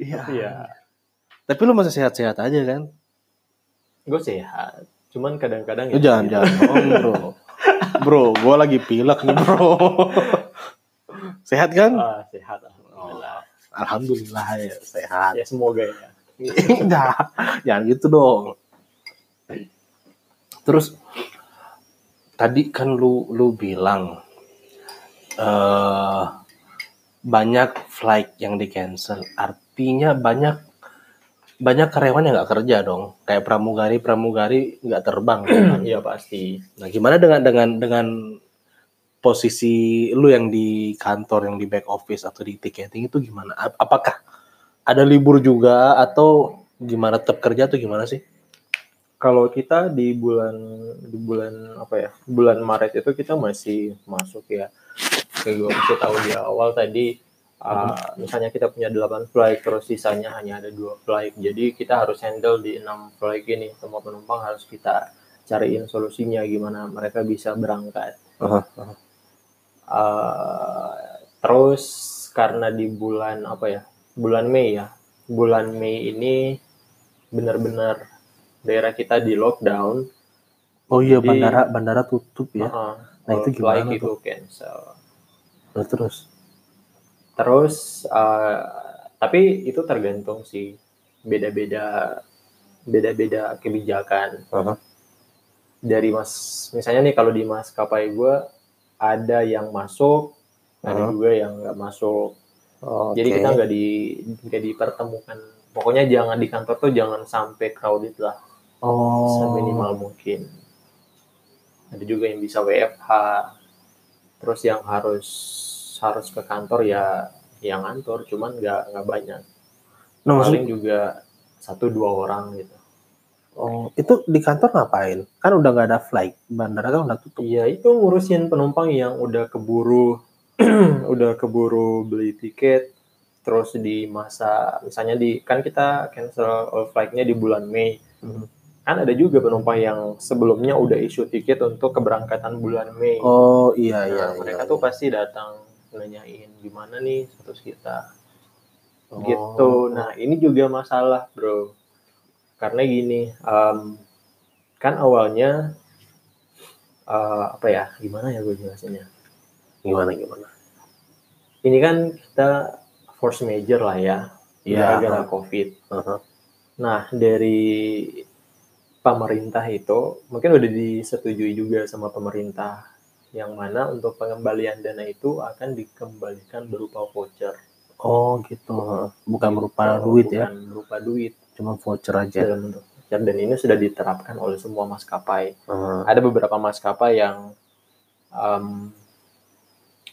Iya. Tapi ya. Tapi lu masih sehat-sehat aja kan? Gue sehat. Cuman kadang-kadang lu jangan jangan bohong bro. Bro gua lagi pilek nih bro. Sehat kan? Ah, sehat alhamdulillah. Alhamdulillah ya sehat. Ya semoga ya. Enggak, jangan gitu dong. Terus tadi kan lu lu bilang eh banyak flight yang di cancel. Artinya banyak banyak karyawan yang nggak kerja dong. Kayak pramugari pramugari nggak terbang. iya pasti nah, gimana dengan dengan dengan posisi lu yang di kantor yang di back office atau di ticketing itu gimana? Ap- Apakah ada libur juga atau gimana tetap kerja atau gimana sih? kalau kita di bulan di bulan apa ya bulan Maret itu kita masih masuk ya kayak gue kasih tahu di awal tadi uh, misalnya kita punya 8 flight terus sisanya hanya ada dua flight. Jadi kita harus handle di enam flight ini. Semua penumpang harus kita cariin solusinya gimana mereka bisa berangkat. Aha, Uh, terus karena di bulan apa ya bulan Mei ya bulan Mei ini benar-benar daerah kita di lockdown. Oh iya Jadi- bandara bandara tutup ya. Uh-uh. Nah, itu gimana itu cancel. Nah, terus? Terus, uh, tapi itu tergantung sih. Beda-beda beda-beda kebijakan. Aha. dari mas misalnya nih kalau di maskapai gue ada yang masuk ada Aha. juga yang nggak masuk. Oh, jadi kita nggak di nggak dipertemukan. Pokoknya jangan di kantor tuh jangan sampai crowded lah. Oh. Seminimal mungkin. Ada juga yang bisa WFH terus yang harus harus ke kantor ya yang kantor cuman nggak nggak banyak Nah, maksud- paling juga satu dua orang gitu oh, itu di kantor ngapain? Kan udah nggak ada flight, bandara kan udah tutup. iya itu ngurusin penumpang yang udah keburu udah keburu beli tiket terus di masa misalnya di kan kita cancel all flight-nya di bulan Mei Mhm. Kan ada juga penumpang yang sebelumnya udah issue tiket untuk keberangkatan bulan Mei Oh iya iya. Nah, mereka iya. tuh pasti datang nanyain gimana nih status kita Oh. gitu. Nah ini juga masalah bro, karena gini, em, kan awalnya eh, apa ya, gimana ya gue jelasinnya? gimana gimana? Ini kan kita force major lah ya, Iya. gara-gara covid. Aha. Nah dari pemerintah itu mungkin udah disetujui juga sama pemerintah yang mana untuk pengembalian dana itu akan dikembalikan berupa voucher. Oh gitu. Bukan berupa duit ya, Bukan berupa duit cuma voucher aja. dalam bentuk voucher dan ini sudah diterapkan oleh semua maskapai. Heeh. Ada beberapa maskapai yang em,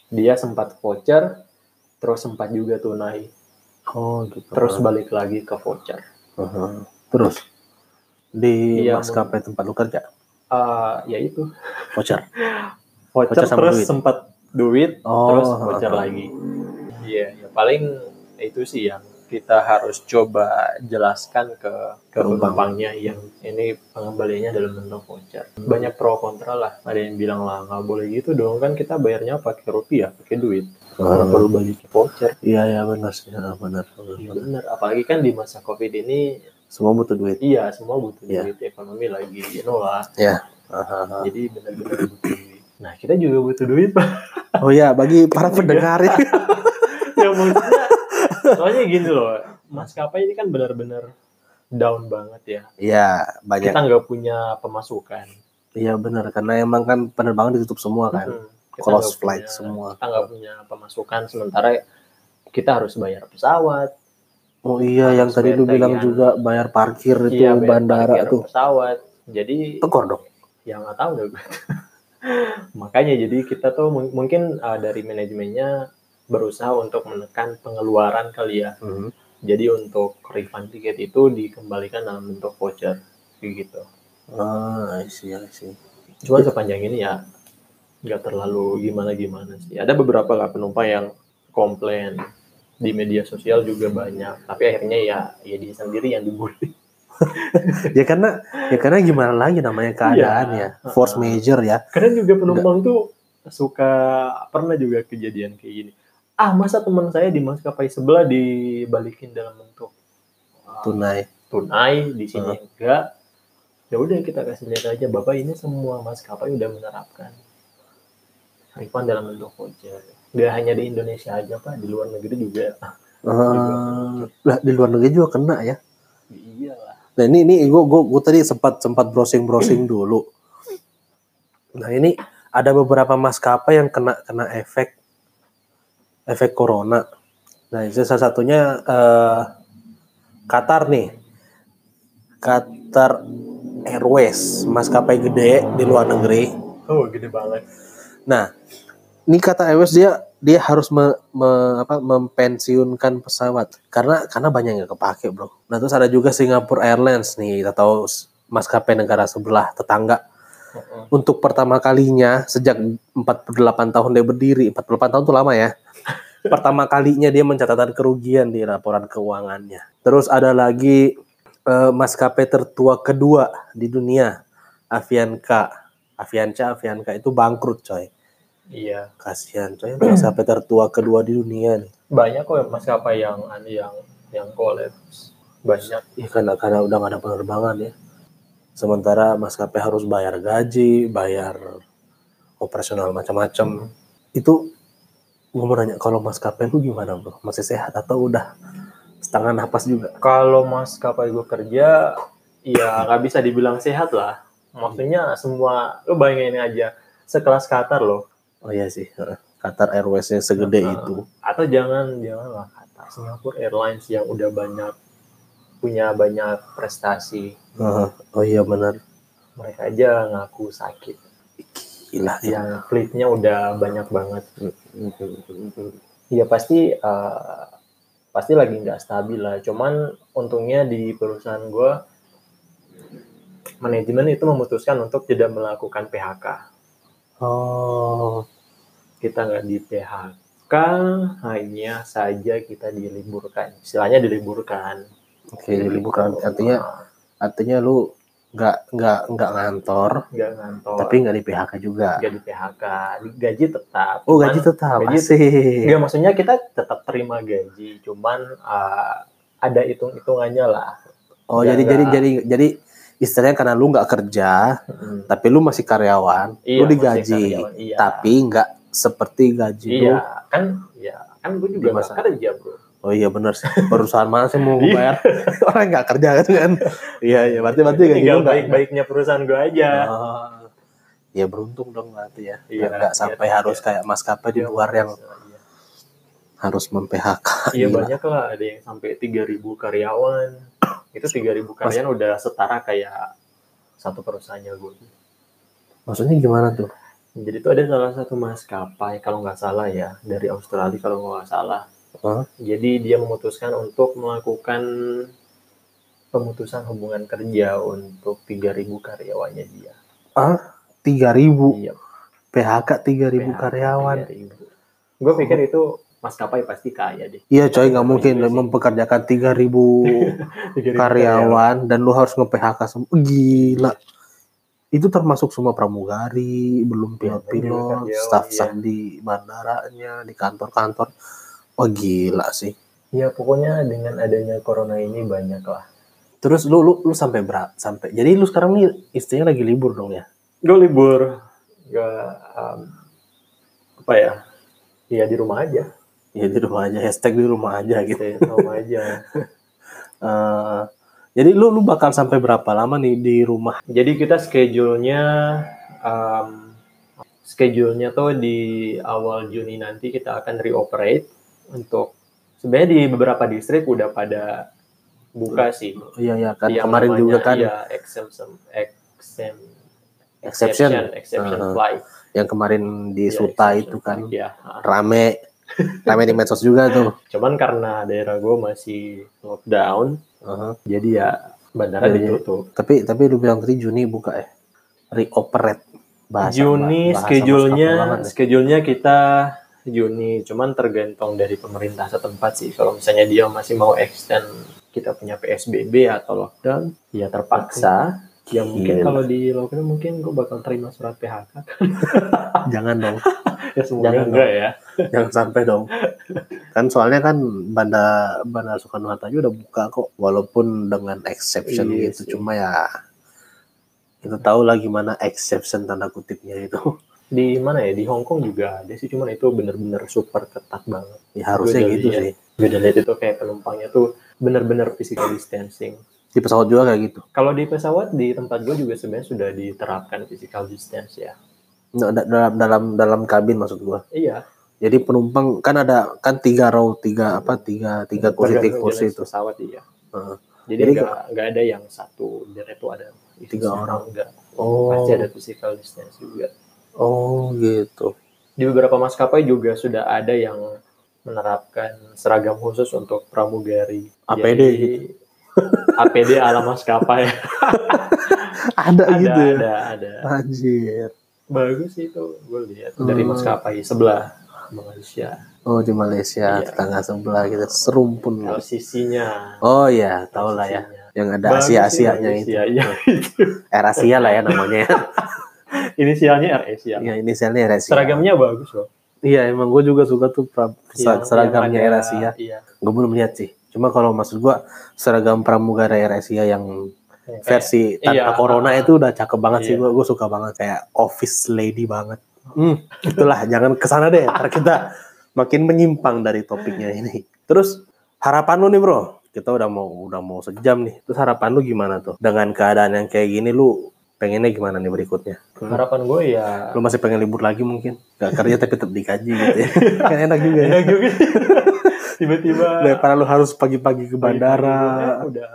dia sempat voucher, terus sempat juga tunai, Oh gitu. terus balik lagi ke voucher. Heeh. Terus di Iya, maskapai tempat lu kerja Eh, ya itu voucher. voucher, Voucher terus duit. sempat duit, Oh, terus voucher heeh. lagi. Iya, ya paling itu sih yang kita harus coba jelaskan ke ke Penumpang. penumpangnya yang ini pengembaliannya dalam bentuk voucher. Banyak pro kontra lah. Ada yang bilang lah nggak boleh gitu dong kan kita bayarnya pakai rupiah, pakai duit. Kenapa Heeh. perlu balik ke voucher? Iya ya benar sih, benar. benar, Iya benar. benar. Apalagi kan di masa covid ini, Semua butuh duit. iya semua butuh Iya. duit. Ekonomi lagi nolak. Ya. Heeh. Jadi benar-benar butuh duit. Nah kita juga butuh duit pak. Oh ya, bagi para pendengar ya. ya maksudnya soalnya gini loh maskapai ini kan benar-benar down banget ya Iya, banyak. kita nggak punya pemasukan Iya benar karena emang kan penerbangan ditutup semua kan. Hmm, Close flight punya- semua. kita nggak punya pemasukan sementara kita harus bayar pesawat Oh iya, Harus yang tadi lu bilang tagihan. juga bayar parkir itu iya, bayar bandara parkir tuh. pesawat jadi Tekor dong. ya nggak tahu deh makanya jadi kita tuh mung- mungkin uh, dari manajemennya berusaha untuk menekan pengeluaran kali ya Mhm. jadi untuk refund tiket itu dikembalikan dalam bentuk voucher gitu Ah, I see, I see. Cuman sepanjang ini ya nggak terlalu gimana-gimana sih. Ada beberapa lah penumpang yang komplain di media sosial juga banyak. Tapi akhirnya ya ya dia sendiri yang dibully. Ya karena ya karena gimana lagi namanya keadaan Iya. ya. Force major ya. Karena juga penumpang tuh suka pernah juga kejadian kayak gini. Ah masa teman saya di maskapai sebelah dibalikin dalam bentuk uh, Tunai. tunai di sini enggak. Ya udah kita kasih lihat aja bapak ini semua maskapai udah menerapkan refund dalam bentuk voucher. Gak hanya di Indonesia aja pak, di luar negeri juga. Ah, lah di luar negeri juga kena ya. Iya lah. Nah ini ini gue gue gue tadi sempat sempat browsing browsing dulu. Nah ini ada beberapa maskapai yang kena kena efek efek corona. Nah itu salah satunya eh, Qatar nih. Qatar Airways maskapai gede di luar negeri. Oh gede banget. Nah ini kata Airways dia dia harus me- me- apa, mempensiunkan pesawat karena karena banyak yang kepake bro. Nah terus ada juga Singapore Airlines nih atau s- maskapai negara sebelah tetangga untuk pertama kalinya sejak 48 tahun dia berdiri 48 tahun tuh lama ya. pertama kalinya dia mencatatkan kerugian di laporan keuangannya. Terus ada lagi eh, maskapai tertua kedua di dunia Avianca. Avianca Avianca itu bangkrut coy. Iya. Kasihan coy maskapai tertua kedua di dunia nih. Banyak kok maskapai yang yang yang kolaps. Banyak. Ya karena karena udah gak ada penerbangan ya. Sementara maskapai harus bayar gaji, bayar operasional macam-macam. Itu gue mau nanya kalau maskapai lu gimana bro? Masih sehat atau udah setengah napas juga? Kalau maskapai gue kerja, ya nggak bisa dibilang sehat lah. Maksudnya semua, lu bayangin aja, sekelas Qatar loh. Oh iya sih. Qatar Airways-nya segede Heeh. itu. Atau jangan, janganlah Qatar. Singapore Airlines yang udah banyak, punya banyak prestasi. Heeh. Oh iya benar. Mereka aja ngaku sakit. Gila ya. Yang fleetnya udah banyak banget. Ya pasti, eh, pasti lagi nggak stabil lah. Cuman untungnya di perusahaan gue, manajemen itu memutuskan untuk tidak melakukan PHK. Oh, Kita nggak di PHK, hanya saja kita diliburkan. Istilahnya diliburkan. oke diliburkan. Artinya artinya lu nggak nggak nggak ngantor, nggak ngantor, tapi nggak di PHK juga. nggak di PHK, gaji tetap. Oh gaji tetap, gaji asik. Nggak, maksudnya kita tetap terima gaji, cuman uh, ada hitung-hitungannya lah. Oh jadi jadi jadi jadi istilahnya karena lu nggak kerja, Mm. tapi lu masih karyawan, Iya, lu digaji, karyawan, iya. tapi nggak seperti gaji lu. Iya, kan ya kan gue juga masa- kerja bro. Oh iya benar sih. Perusahaan mana sih mau Iya. bayar orang nggak kerja kan? kan? Iya iya berarti berarti gaji lu nggak- baik-baiknya perusahaan gue aja. Oh. ya beruntung dong berarti ya Iya, nggak iya, sampai iya. harus kayak maskapai di Iya, luar yang iya. harus mem-PHK Iya banyak lah, ada yang sampai 3000 karyawan. Itu 3000 karyawan udah setara kayak satu perusahaannya gue. maksudnya gimana tuh Jadi itu ada salah satu maskapai kalau nggak salah ya dari Australia kalau nggak salah. Hah? Jadi dia memutuskan untuk melakukan pemutusan hubungan kerja untuk 3.000 karyawannya dia. tiga ribu Iya, PHK tiga ribu PHK karyawan 3.000. Gue pikir itu maskapai pasti kaya deh. iya coy nggak mungkin Iya sih. mempekerjakan tiga ribu 3.000 karyawan dan lu harus nge-PHK semua gila itu termasuk semua pramugari belum Iya, pilot-pilot karyawan, staff-staff di bandaranya di kantor-kantor wah gila sih Ya pokoknya dengan adanya corona ini banyak lah. terus lu lu lu sampai berapa sampai jadi lu sekarang nih istrinya lagi libur dong ya Gue libur, gak apa ya? Ya di rumah aja, ya di rumah aja hashtag di rumah aja gitu at home aja. Eh, jadi lu lu bakal sampai berapa lama nih di rumah Jadi kita schedule-nya um, schedule-nya tuh di awal Juni nanti kita akan reoperate untuk sebenarnya di beberapa distrik udah pada buka sih. iya iya kan Yang kemarin namanya, juga kan Iya, exemption, exemption, exception exception Uh-huh. flight. yang kemarin di Iya, Suta exception itu kan Ya. rame rame di medsos juga tuh Cuman karena daerah gue masih lockdown, Uh-huh. jadi ya bandara Jadi- ditutup. Tapi tapi lu bilang tadi Juni buka ya? Reoperate. Bahasa, Juni bahasa schedule-nya ya. schedule-nya kita Juni, cuman tergantung dari pemerintah setempat sih. Kalau misalnya dia masih mau extend kita punya PSBB atau lockdown, ya terpaksa. Ya mungkin Gila. kalau di lockdown mungkin gue bakal terima surat PHK. Jangan dong, ya semoga Jangan enggak ya. jangan sampai dong. Kan soalnya kan Bandar Bandar Soekarno Hatta udah buka kok, walaupun dengan exception Iya gitu. sih. Cuma ya kita tahu lah gimana exception tanda kutipnya itu. Di mana ya? Di Hong Kong juga ada sih, cuman itu bener-bener super ketat banget. Ya harusnya udah gitu sih. Gue udah lihat itu kayak penumpangnya tuh bener-bener physical distancing. Di pesawat juga kayak gitu. Kalau di pesawat di tempat gue juga sebenarnya sudah diterapkan physical distance ya. Nah, da- dalam dalam dalam kabin maksud gua. Iya. Jadi penumpang kan ada kan tiga row, tiga apa tiga tiga kursi tiga kursi itu. pesawat iya. Heeh. Jadi Jadi nggak ada yang satu deret itu ada Tiga orang. enggak. Oh, Pasti ada physical distance juga. oh gitu. Di beberapa maskapai juga sudah ada yang menerapkan seragam khusus untuk pramugari. APD Jadi, gitu. APD ala maskapai. Ada, ada, gitu ya. ada, ada. Anjir. Bagus sih itu gue lihat dari Hmm. maskapai sebelah Malaysia. Oh di Malaysia, Iya. tetangga sebelah kita serumpun. LCC-nya. Oh ya, tahu lah ya. Yang ada Asia-Asianya itu. Iya, itu. Air Asia lah ya namanya. Inisialnya RS ya. Iya, inisialnya Air Asia. Seragamnya bagus loh. Iya, emang gue juga suka tuh pra- Yang- seragamnya Air Asia. Iya. Gue belum lihat sih. Cuma kalau maksud gue seragam pramugara Air Asia yang versi tanpa Iya. corona itu udah cakep banget sih. Iya. Gue gue suka banget kayak office lady banget. Hmm, itulah jangan ke sana deh. Ntar kita makin menyimpang dari topiknya ini. Terus harapan lu nih bro, kita udah mau udah mau sejam nih. Terus harapan lu gimana tuh? Dengan keadaan yang kayak gini lu pengennya gimana nih berikutnya? harapan gue ya Lu masih pengen libur lagi mungkin? Gak kerja tapi tetap dikaji gitu ya. kan enak juga ya. enak juga tiba-tiba Daripada lu harus pagi-pagi ke bandara. Eh, udah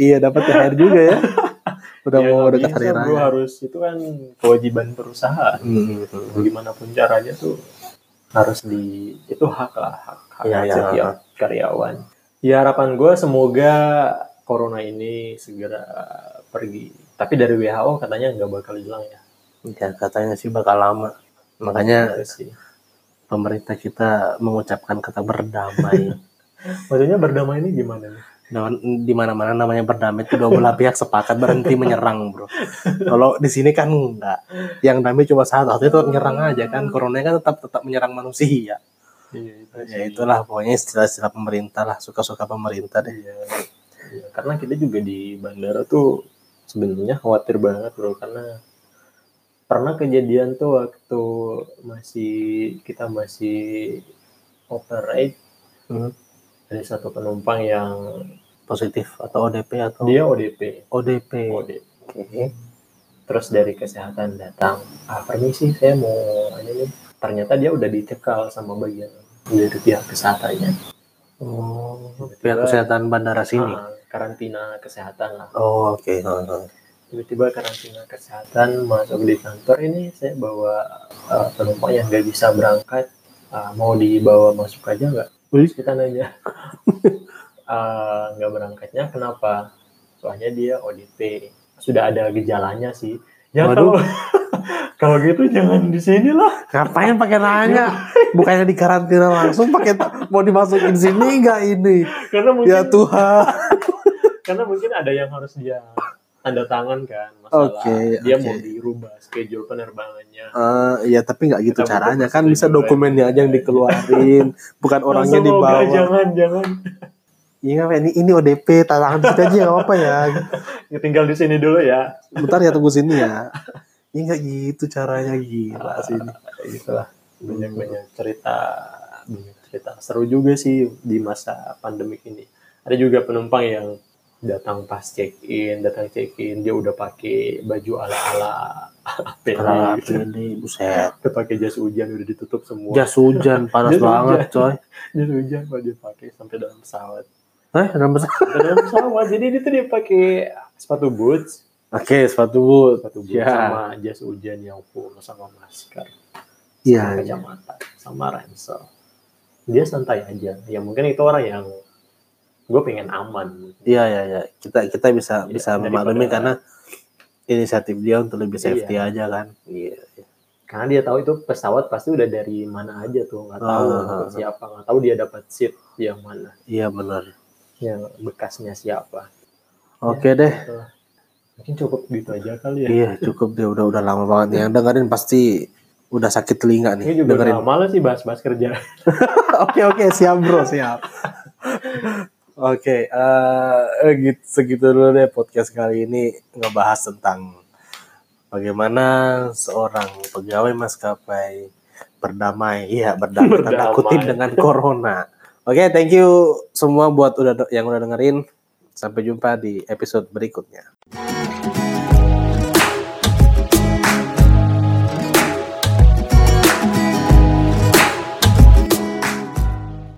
Iya dapat THR juga ya. Udah Ya, mau dekat hari bro, raya. harus itu kan kewajiban perusahaan Hmm, gimana pun caranya tuh harus di itu hak lah hak, hak Iya, iya, setiap karyawan ya harapan gue semoga corona ini segera pergi tapi dari WHO katanya nggak bakal hilang ya Ya katanya sih bakal lama. Makanya Itu sih pemerintah kita mengucapkan kata berdamai. maksudnya berdamai ini gimana nih di mana-mana namanya berdamai itu dua belah pihak sepakat berhenti menyerang, bro. Kalau di sini kan enggak. Yang damai cuma satu, itu nyerang aja kan. Corona kan tetap tetap menyerang manusia. iya itu Ya itulah pokoknya istilah-istilah pemerintah lah, suka-suka pemerintah deh. Iya, iya. karena kita juga di bandara tuh sebenarnya khawatir banget bro karena pernah kejadian tuh waktu masih kita masih operate Hmm. ada satu penumpang yang Positif atau ODP atau dia ODP ODP. ODP Oke. terus dari kesehatan datang ah permisi saya mau ini nih ternyata dia udah dicekal sama bagian dari pihak kesehatannya Oh, pihak kesehatan bandara sini. Ah, karantina kesehatan lah Oh, oke. Heeh. tiba-tiba karantina kesehatan masuk di kantor ini saya bawa uh, penumpang yang nggak bisa berangkat uh, mau dibawa masuk aja nggak. Terus kita nanya "Uh, nggak berangkatnya kenapa soalnya dia ODP sudah ada gejalanya sih ya Waduh. kalau kalau gitu jangan di sini lah Ngapain pakai nanya? Bukannya di karantina langsung pakai mau dimasukin sini enggak ini? karena mungkin Ya Tuhan. karena mungkin ada yang harus dia tanda tangan kan masalah Oke, dia oke. mau dirubah schedule penerbangannya Eh, ya tapi nggak gitu Kita caranya kan bisa dokumennya aja yang dikeluarin, bukan orangnya dibawa. jangan jangan Iya ini ini ODP tangan kita aja nggak apa ya. Ya, tinggal di sini dulu ya Bentar ya tunggu sini ya. Ini nggak gitu caranya gila sih ini. itulah banyak banyak cerita banyak cerita seru juga sih di masa pandemik ini ada juga penumpang yang datang pas check in datang check in dia udah pakai baju ala ala Kalau gitu. ini buset. udah pakai jas hujan udah ditutup semua Jas hujan panas Jas hujan. banget coy. jas hujan dia pakai sampai dalam pesawat Eh, dalam pesawat. dalam pesawat jadi dia tuh dia pakai sepatu boots Oke, sepatu boot. sepatu boots Ya. sama jas hujan yang full sama masker Iya, sama iya. kacamata sama ransel dia santai aja ya mungkin itu orang yang gue pengen aman Iya, iya, iya. Kita kita bisa Iya, bisa memaklumi karena inisiatif dia untuk lebih Iya. safety aja kan. Iya. iya. karena dia tahu itu pesawat pasti udah dari mana aja tuh nggak tahu Ah, ikut ah, siapa nggak tahu dia dapat seat yang mana Iya benar. Yang bekasnya siapa Oke deh. Itulah. mungkin cukup gitu aja kali ya Iya, cukup deh udah udah lama banget nih. Yang dengerin pasti udah sakit telinga ini nih juga dengerin. udah malas sih bahas-bahas kerja Oke oke siap bro siap. Oke, eh eh, gitu segitu dulu deh podcast kali ini ngebahas tentang bagaimana seorang pegawai maskapai berdamai, iya berdamai, tanda Berdamai. kutip dengan corona. Oke, thank you semua buat udah yang udah dengerin. Sampai jumpa di episode berikutnya.